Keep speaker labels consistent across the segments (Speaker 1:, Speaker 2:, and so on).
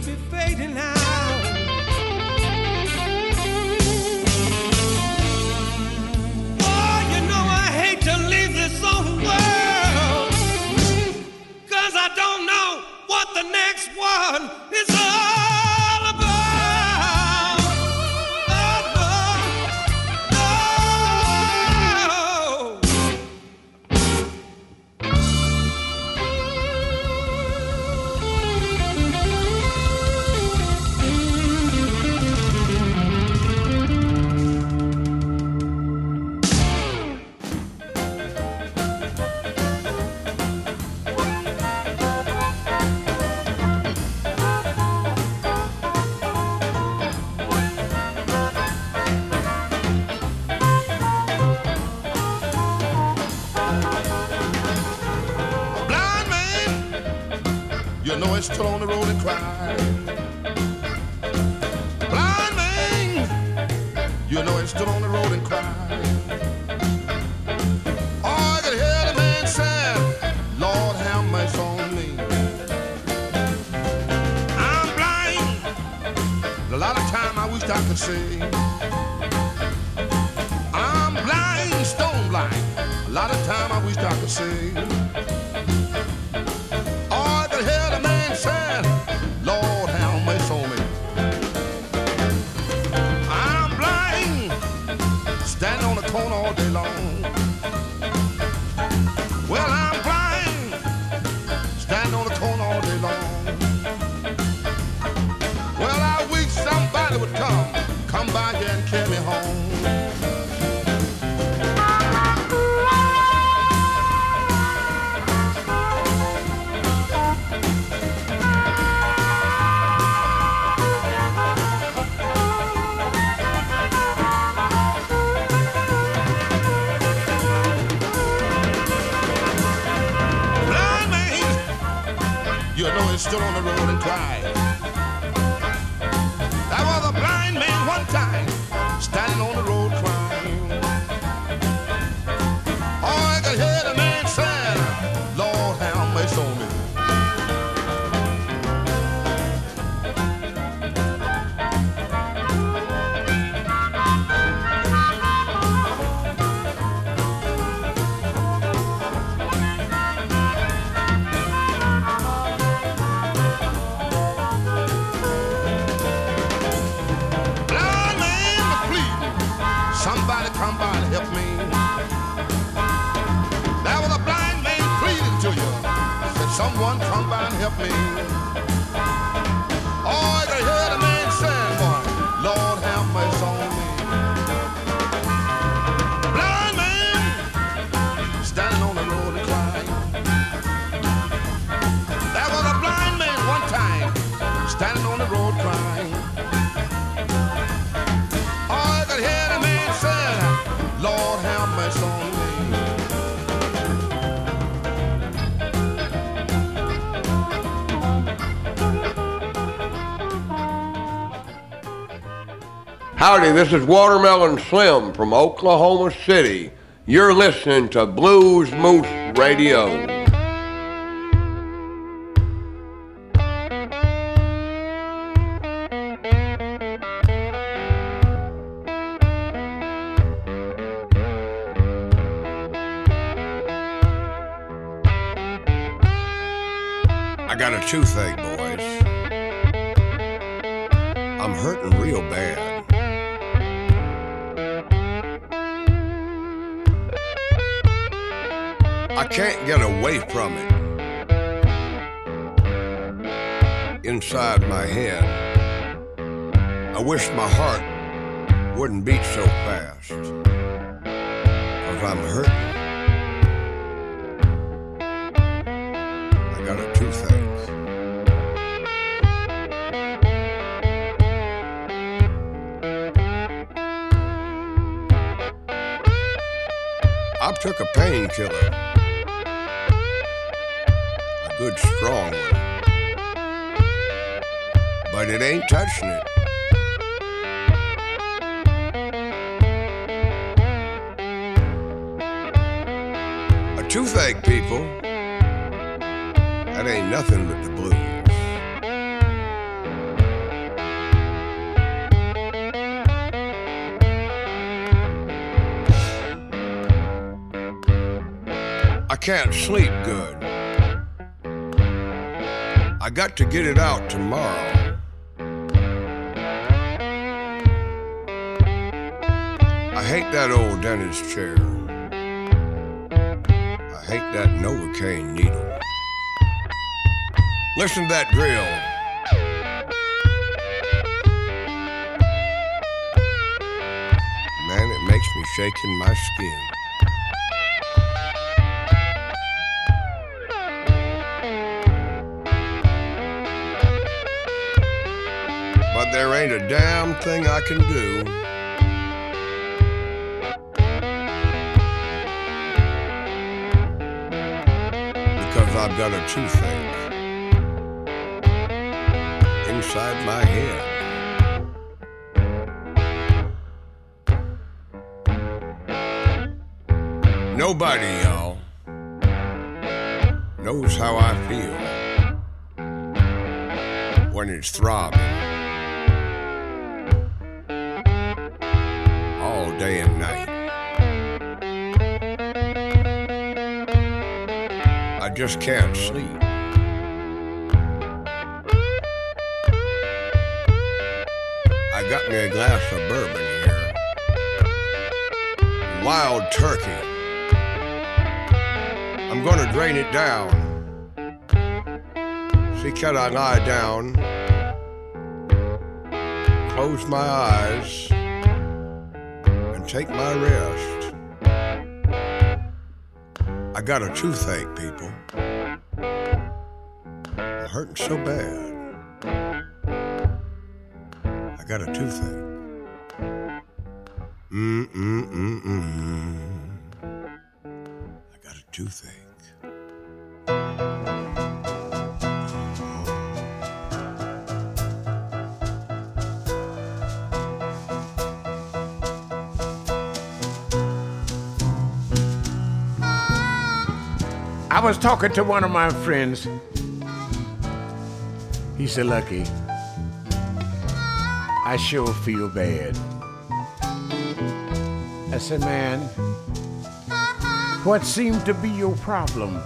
Speaker 1: To
Speaker 2: be fading out. Oh, you know I hate to leave this old world. Cause I don't know what the next one is
Speaker 3: still on the road and crying. Blind man, you know, is still on the road and crying. Oh, I can hear the man say, Lord, have mercy on me. I'm blind. A lot of time I wish I could see. I'm blind, stone blind. A lot of time I wish I could see. Carry me home. still on the road and crying. Come
Speaker 4: Howdy, this is Watermelon Slim from Oklahoma City. You're listening to Blues Moose Radio. I got a toothache, boys. I'm hurting real bad. can't get away from it inside my head. I wish my heart wouldn't beat so fast, cause I'm hurting. I got a toothache. I took a painkiller good strong one, but it ain't touching it. A toothache, people, that ain't nothing but the blues. I can't sleep good. Got to get it out tomorrow. I hate that old dentist chair. I hate that Novocaine needle. Listen to that drill. Man, it makes me shake in my skin. There ain't a damn thing I can do. Because I've got a toothache inside my head. Nobody, y'all, knows how I feel when it's throbbing. Just can't sleep. I got me a glass of bourbon here. Wild turkey. I'm gonna drain it down. See, can I lie down? Close my eyes and take my rest. I got a toothache, people. I'm hurting so bad. I got a toothache. I
Speaker 5: was talking to one of my friends. He said, Lucky, I sure feel bad. I said, Man, what seemed to be your problem?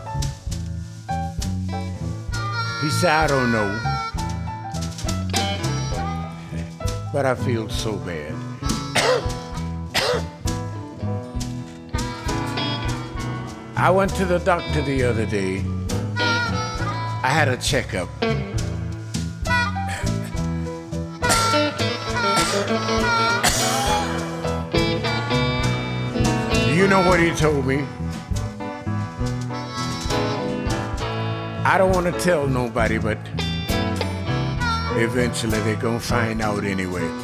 Speaker 5: He said, I don't know. But I feel so bad. I went to the doctor the other day. I had a checkup. You know what he told me? I don't want to tell nobody, but eventually they're going to find out anyway.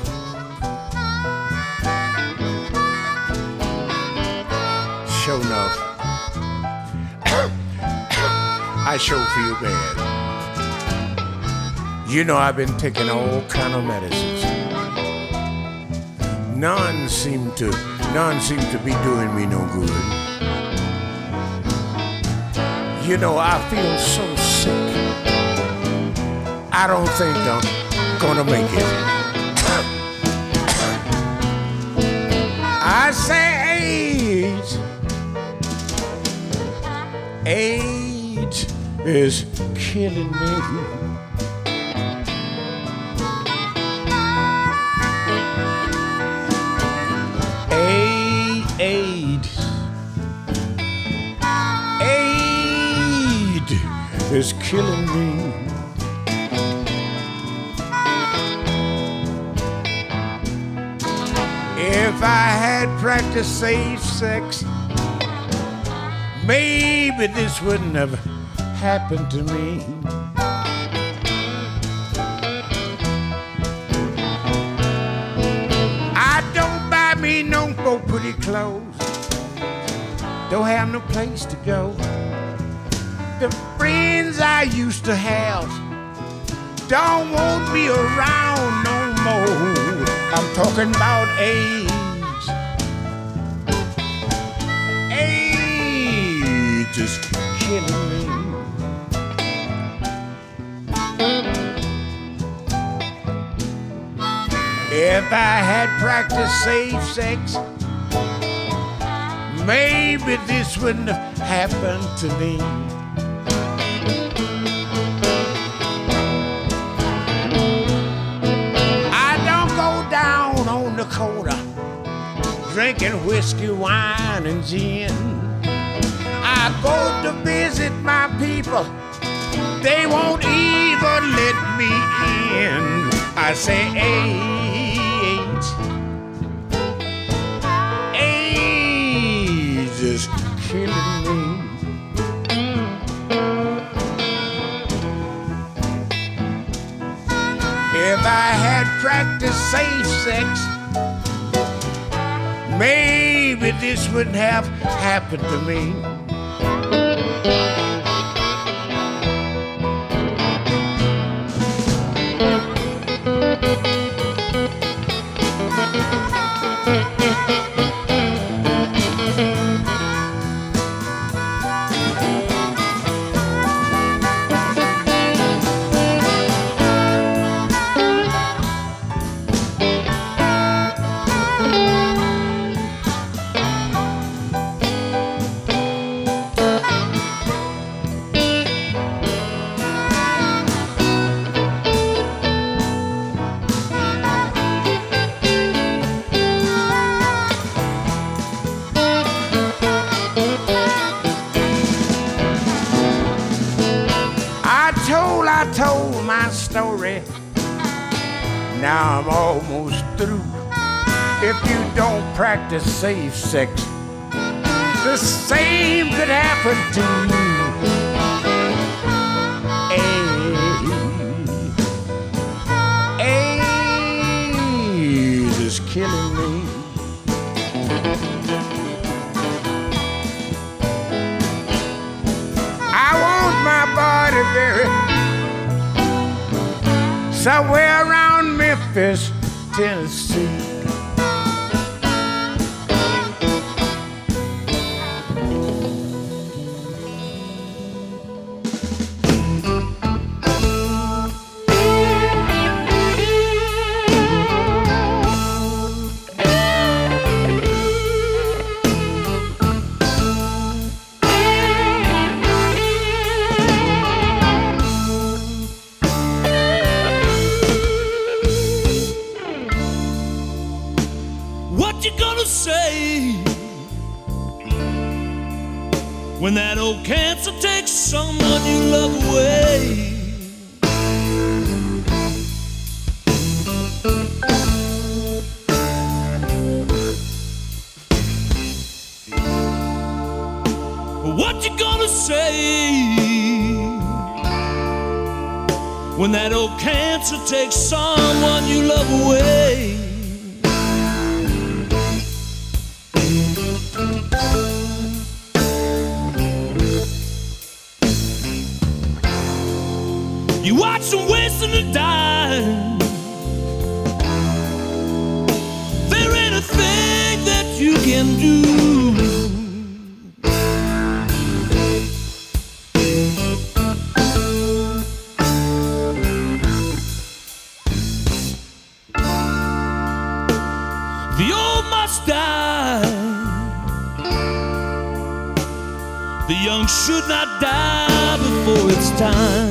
Speaker 5: I sure feel bad. You know I've been taking all kind of medicines. None seem to none seem to be doing me no good. You know I feel so sick. I don't think I'm gonna make it. I say AIDS. AIDS is killing me. A- AIDS. AIDS is killing me. If I had practiced safe sex, maybe this wouldn't have happened to me. I don't buy me no more pretty clothes. don't have no place to go. The friends I used to have don't want me around no more. I'm talking about. AIDS is killing me. If I had practiced safe sex, maybe this wouldn't have happened to me. I don't go down on the corner drinking whiskey, wine, and gin. I go to visit my people, they won't even let me in. I say, AIDS, Practiced safe sex, maybe this wouldn't have happened to me. Through. If you don't practice safe sex, the same could happen to you. AIDS, AIDS is killing me. I want my body buried somewhere around Memphis, Tennessee.
Speaker 1: When that old cancer takes someone you love away? Should not die before it's time.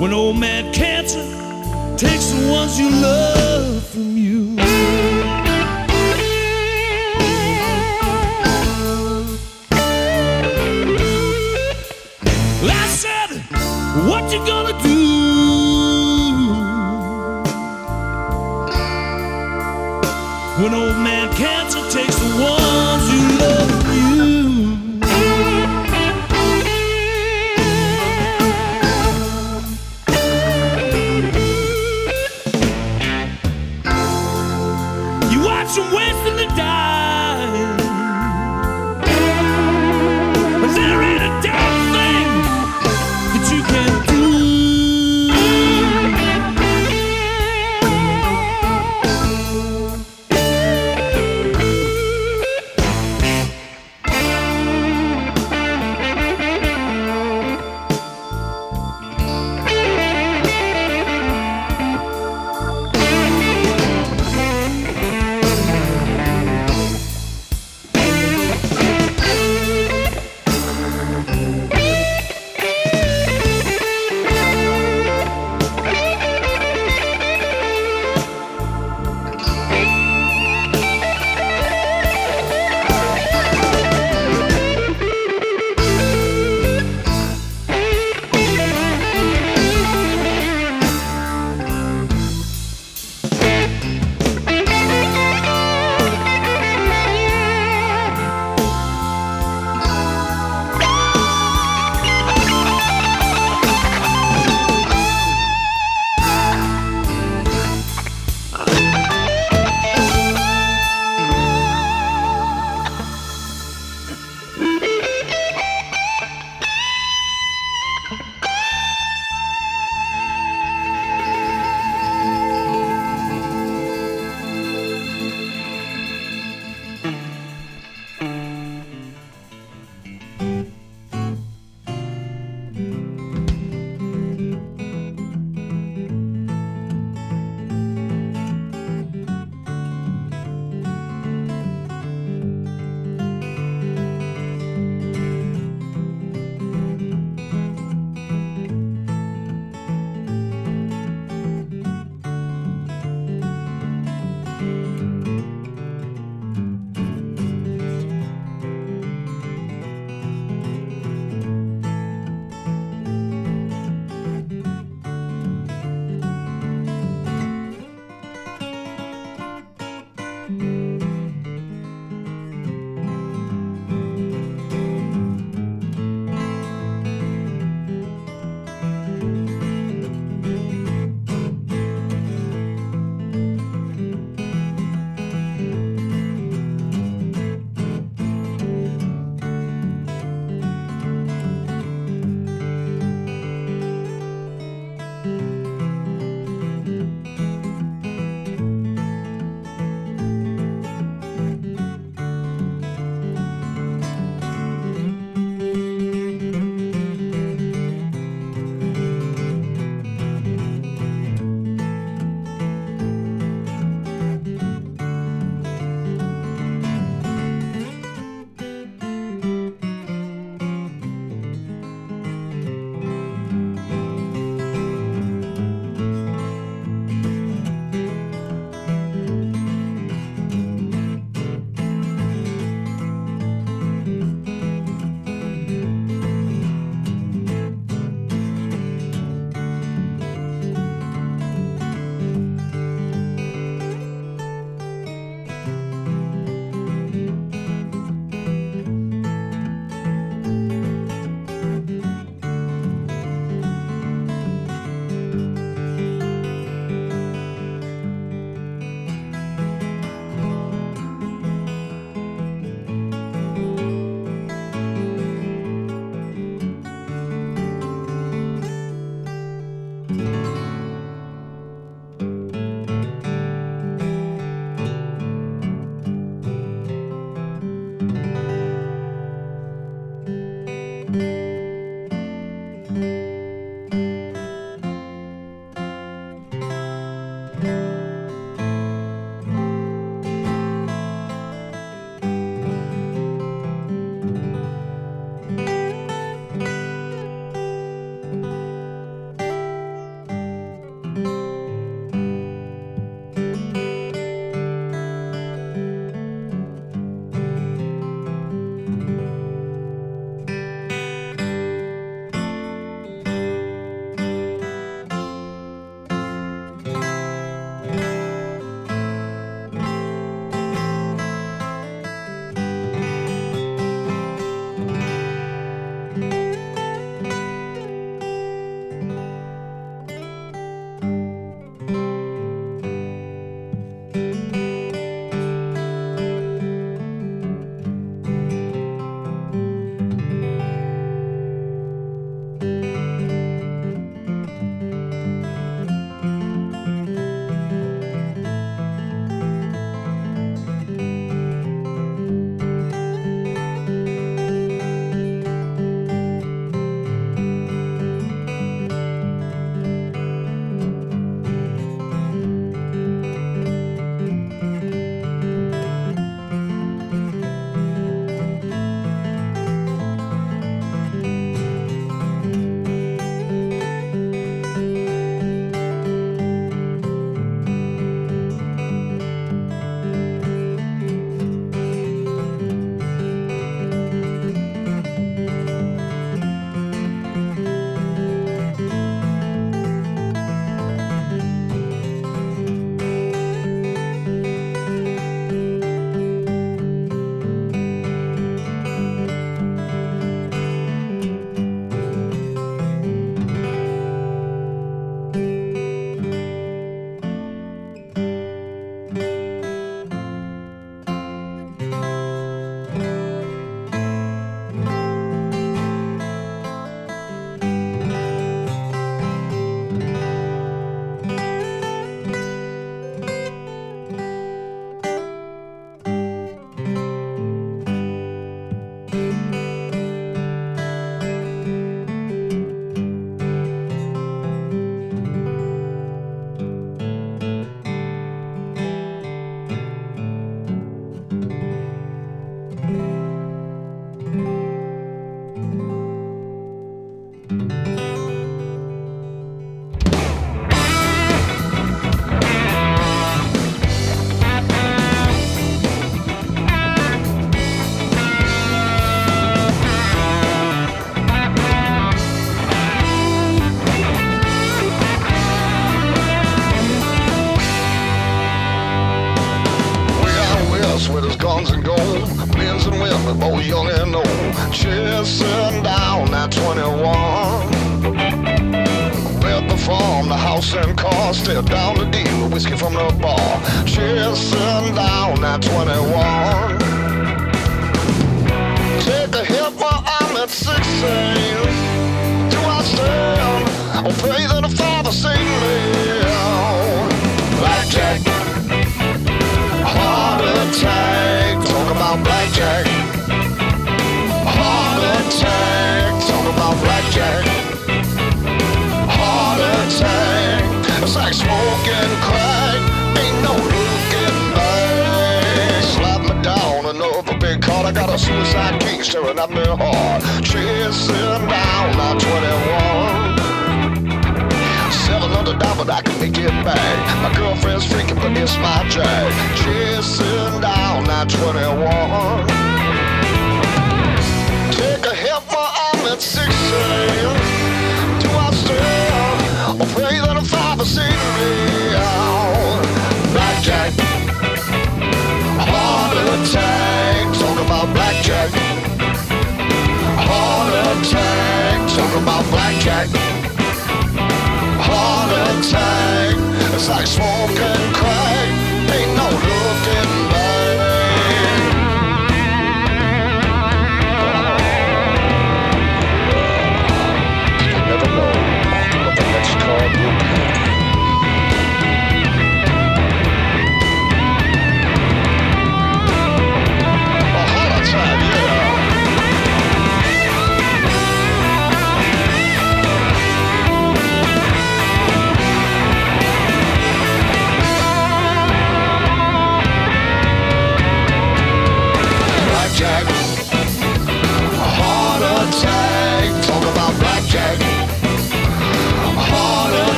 Speaker 1: when old man cancer takes the ones you love from you. I said, what you gonna do? When old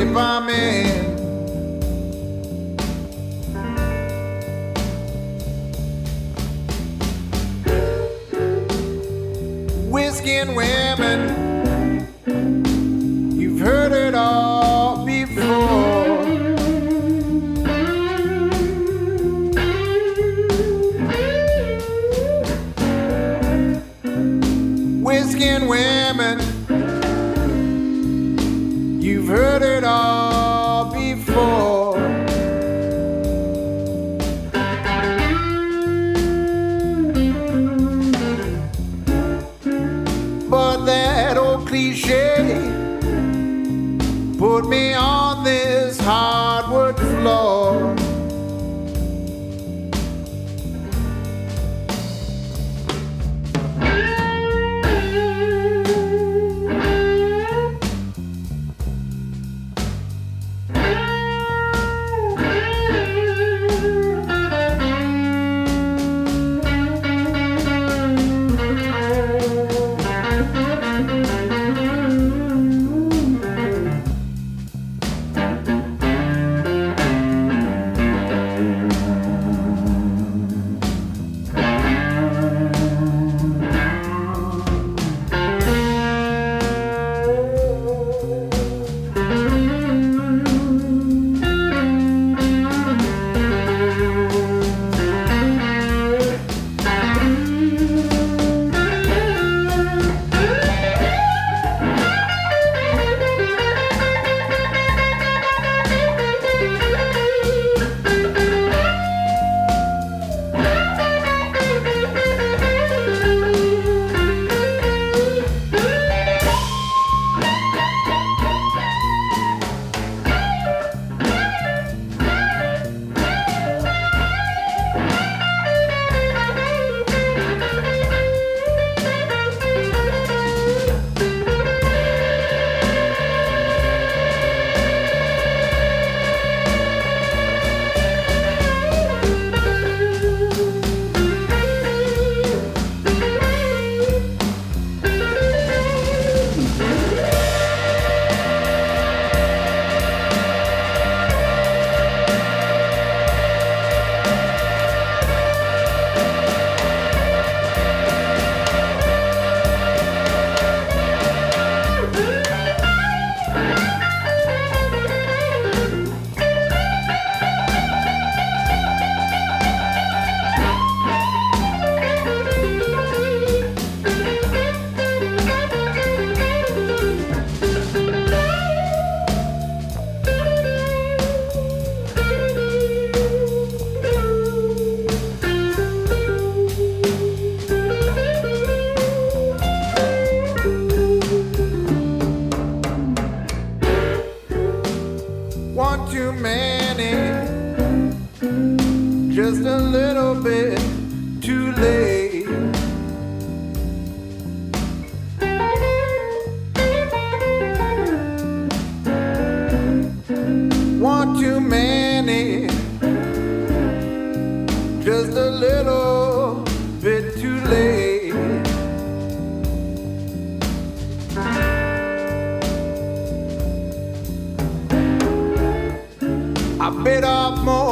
Speaker 6: shape I'm in. Whiskey and women,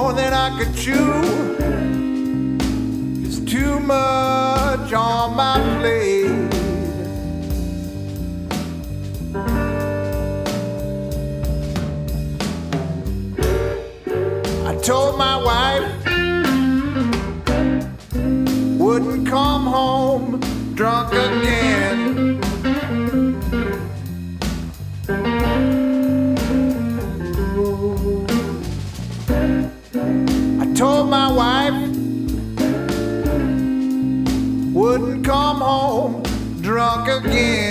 Speaker 6: more than I could chew. It's too much on my plate. I told my wife wouldn't come home drunk again. Again.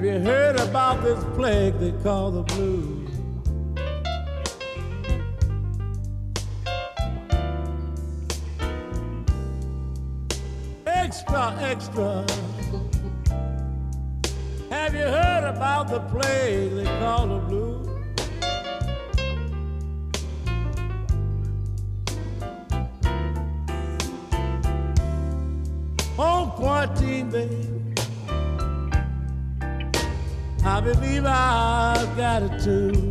Speaker 1: Have you heard about this plague they call the blues? Extra, extra. Have you heard about the plague they call the blues? I've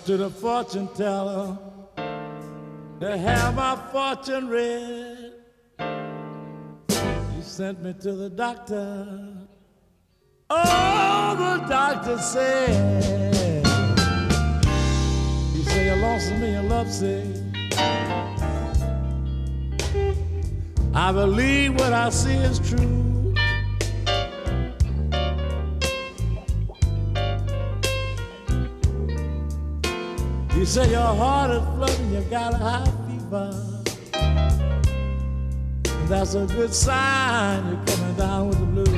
Speaker 1: Went to the fortune teller to have my fortune read. He sent me to the doctor. Oh, the doctor said, He said, You lost a million love sick. I believe what I see is true. You say your heart is flooding, you've got a high fever. That's a good sign you're coming down with the blues.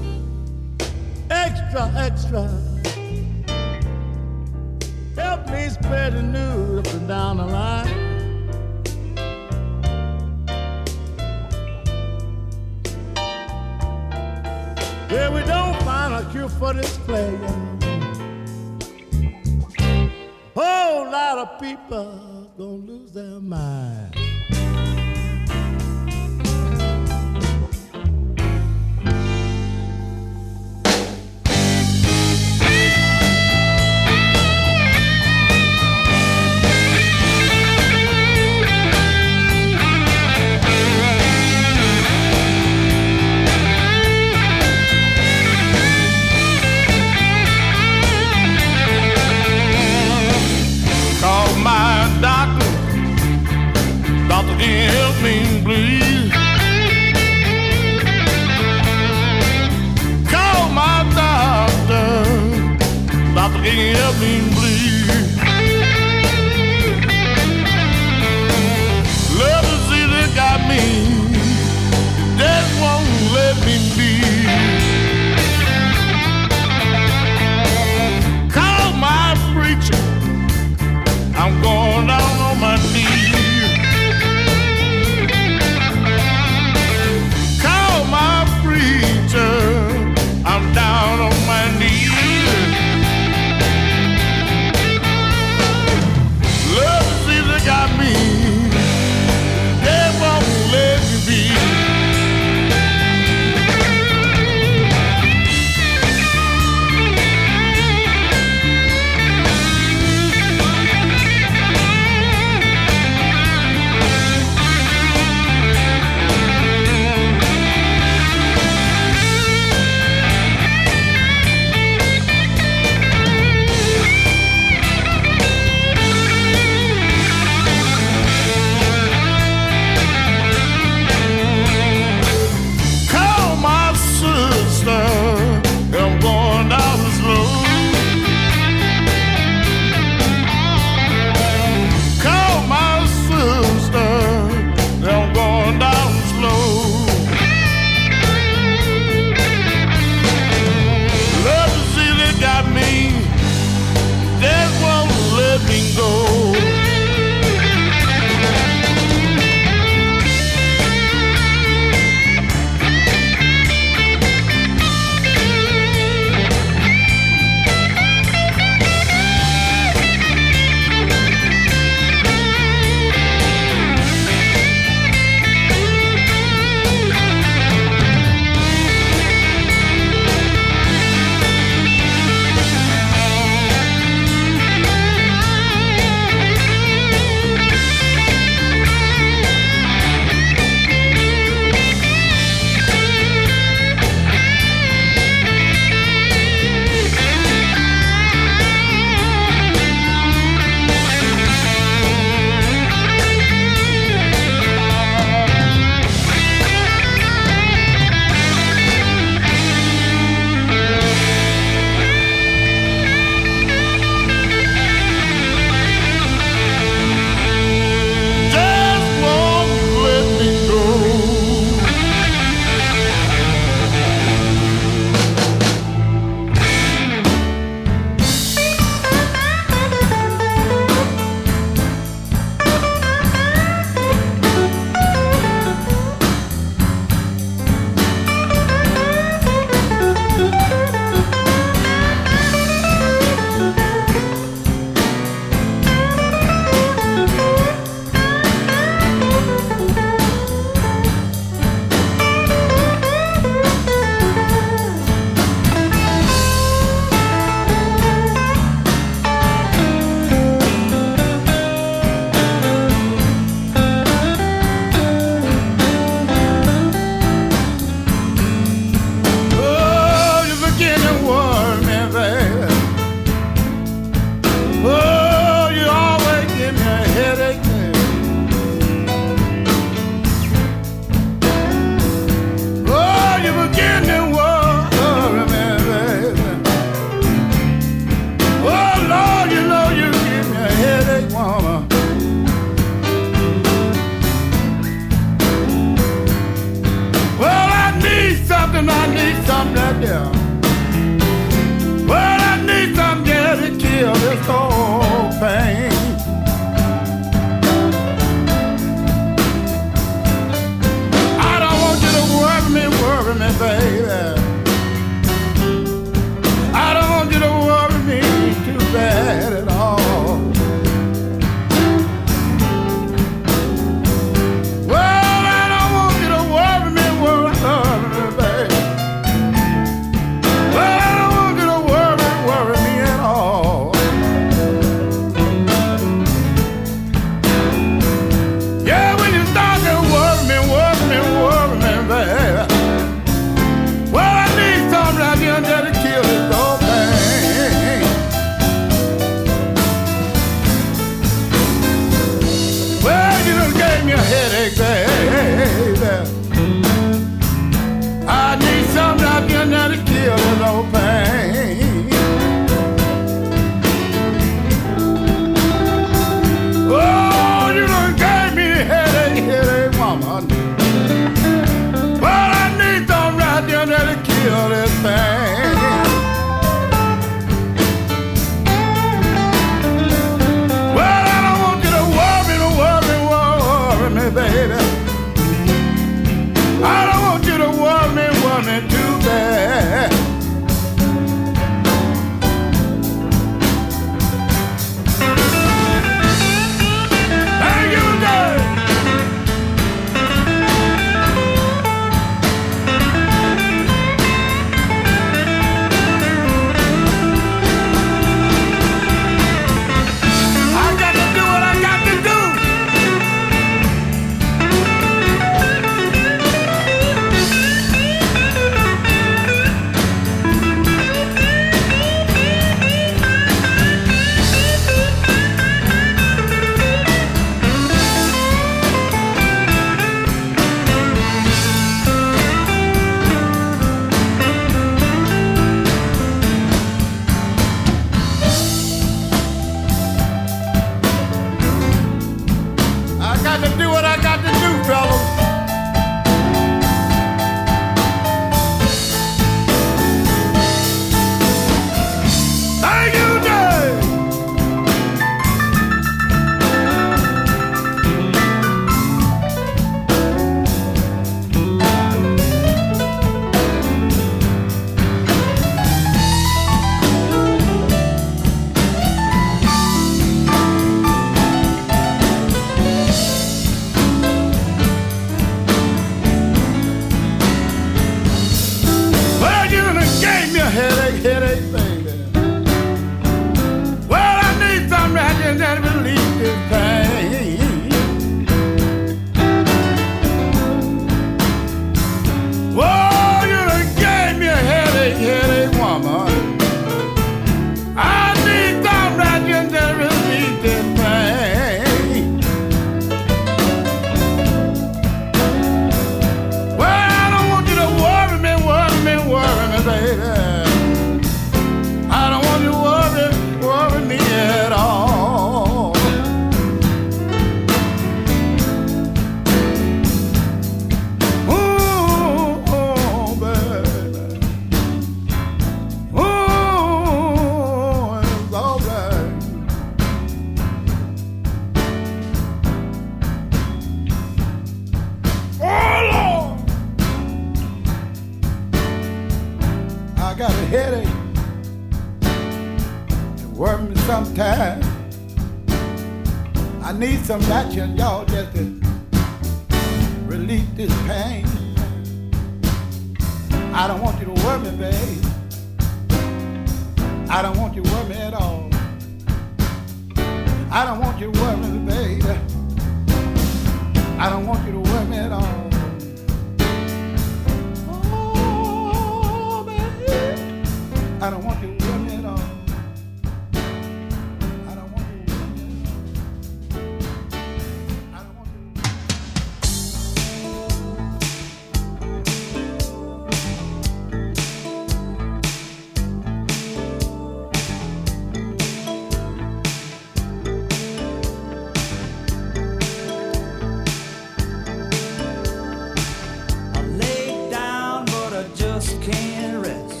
Speaker 6: Just
Speaker 7: can't rest.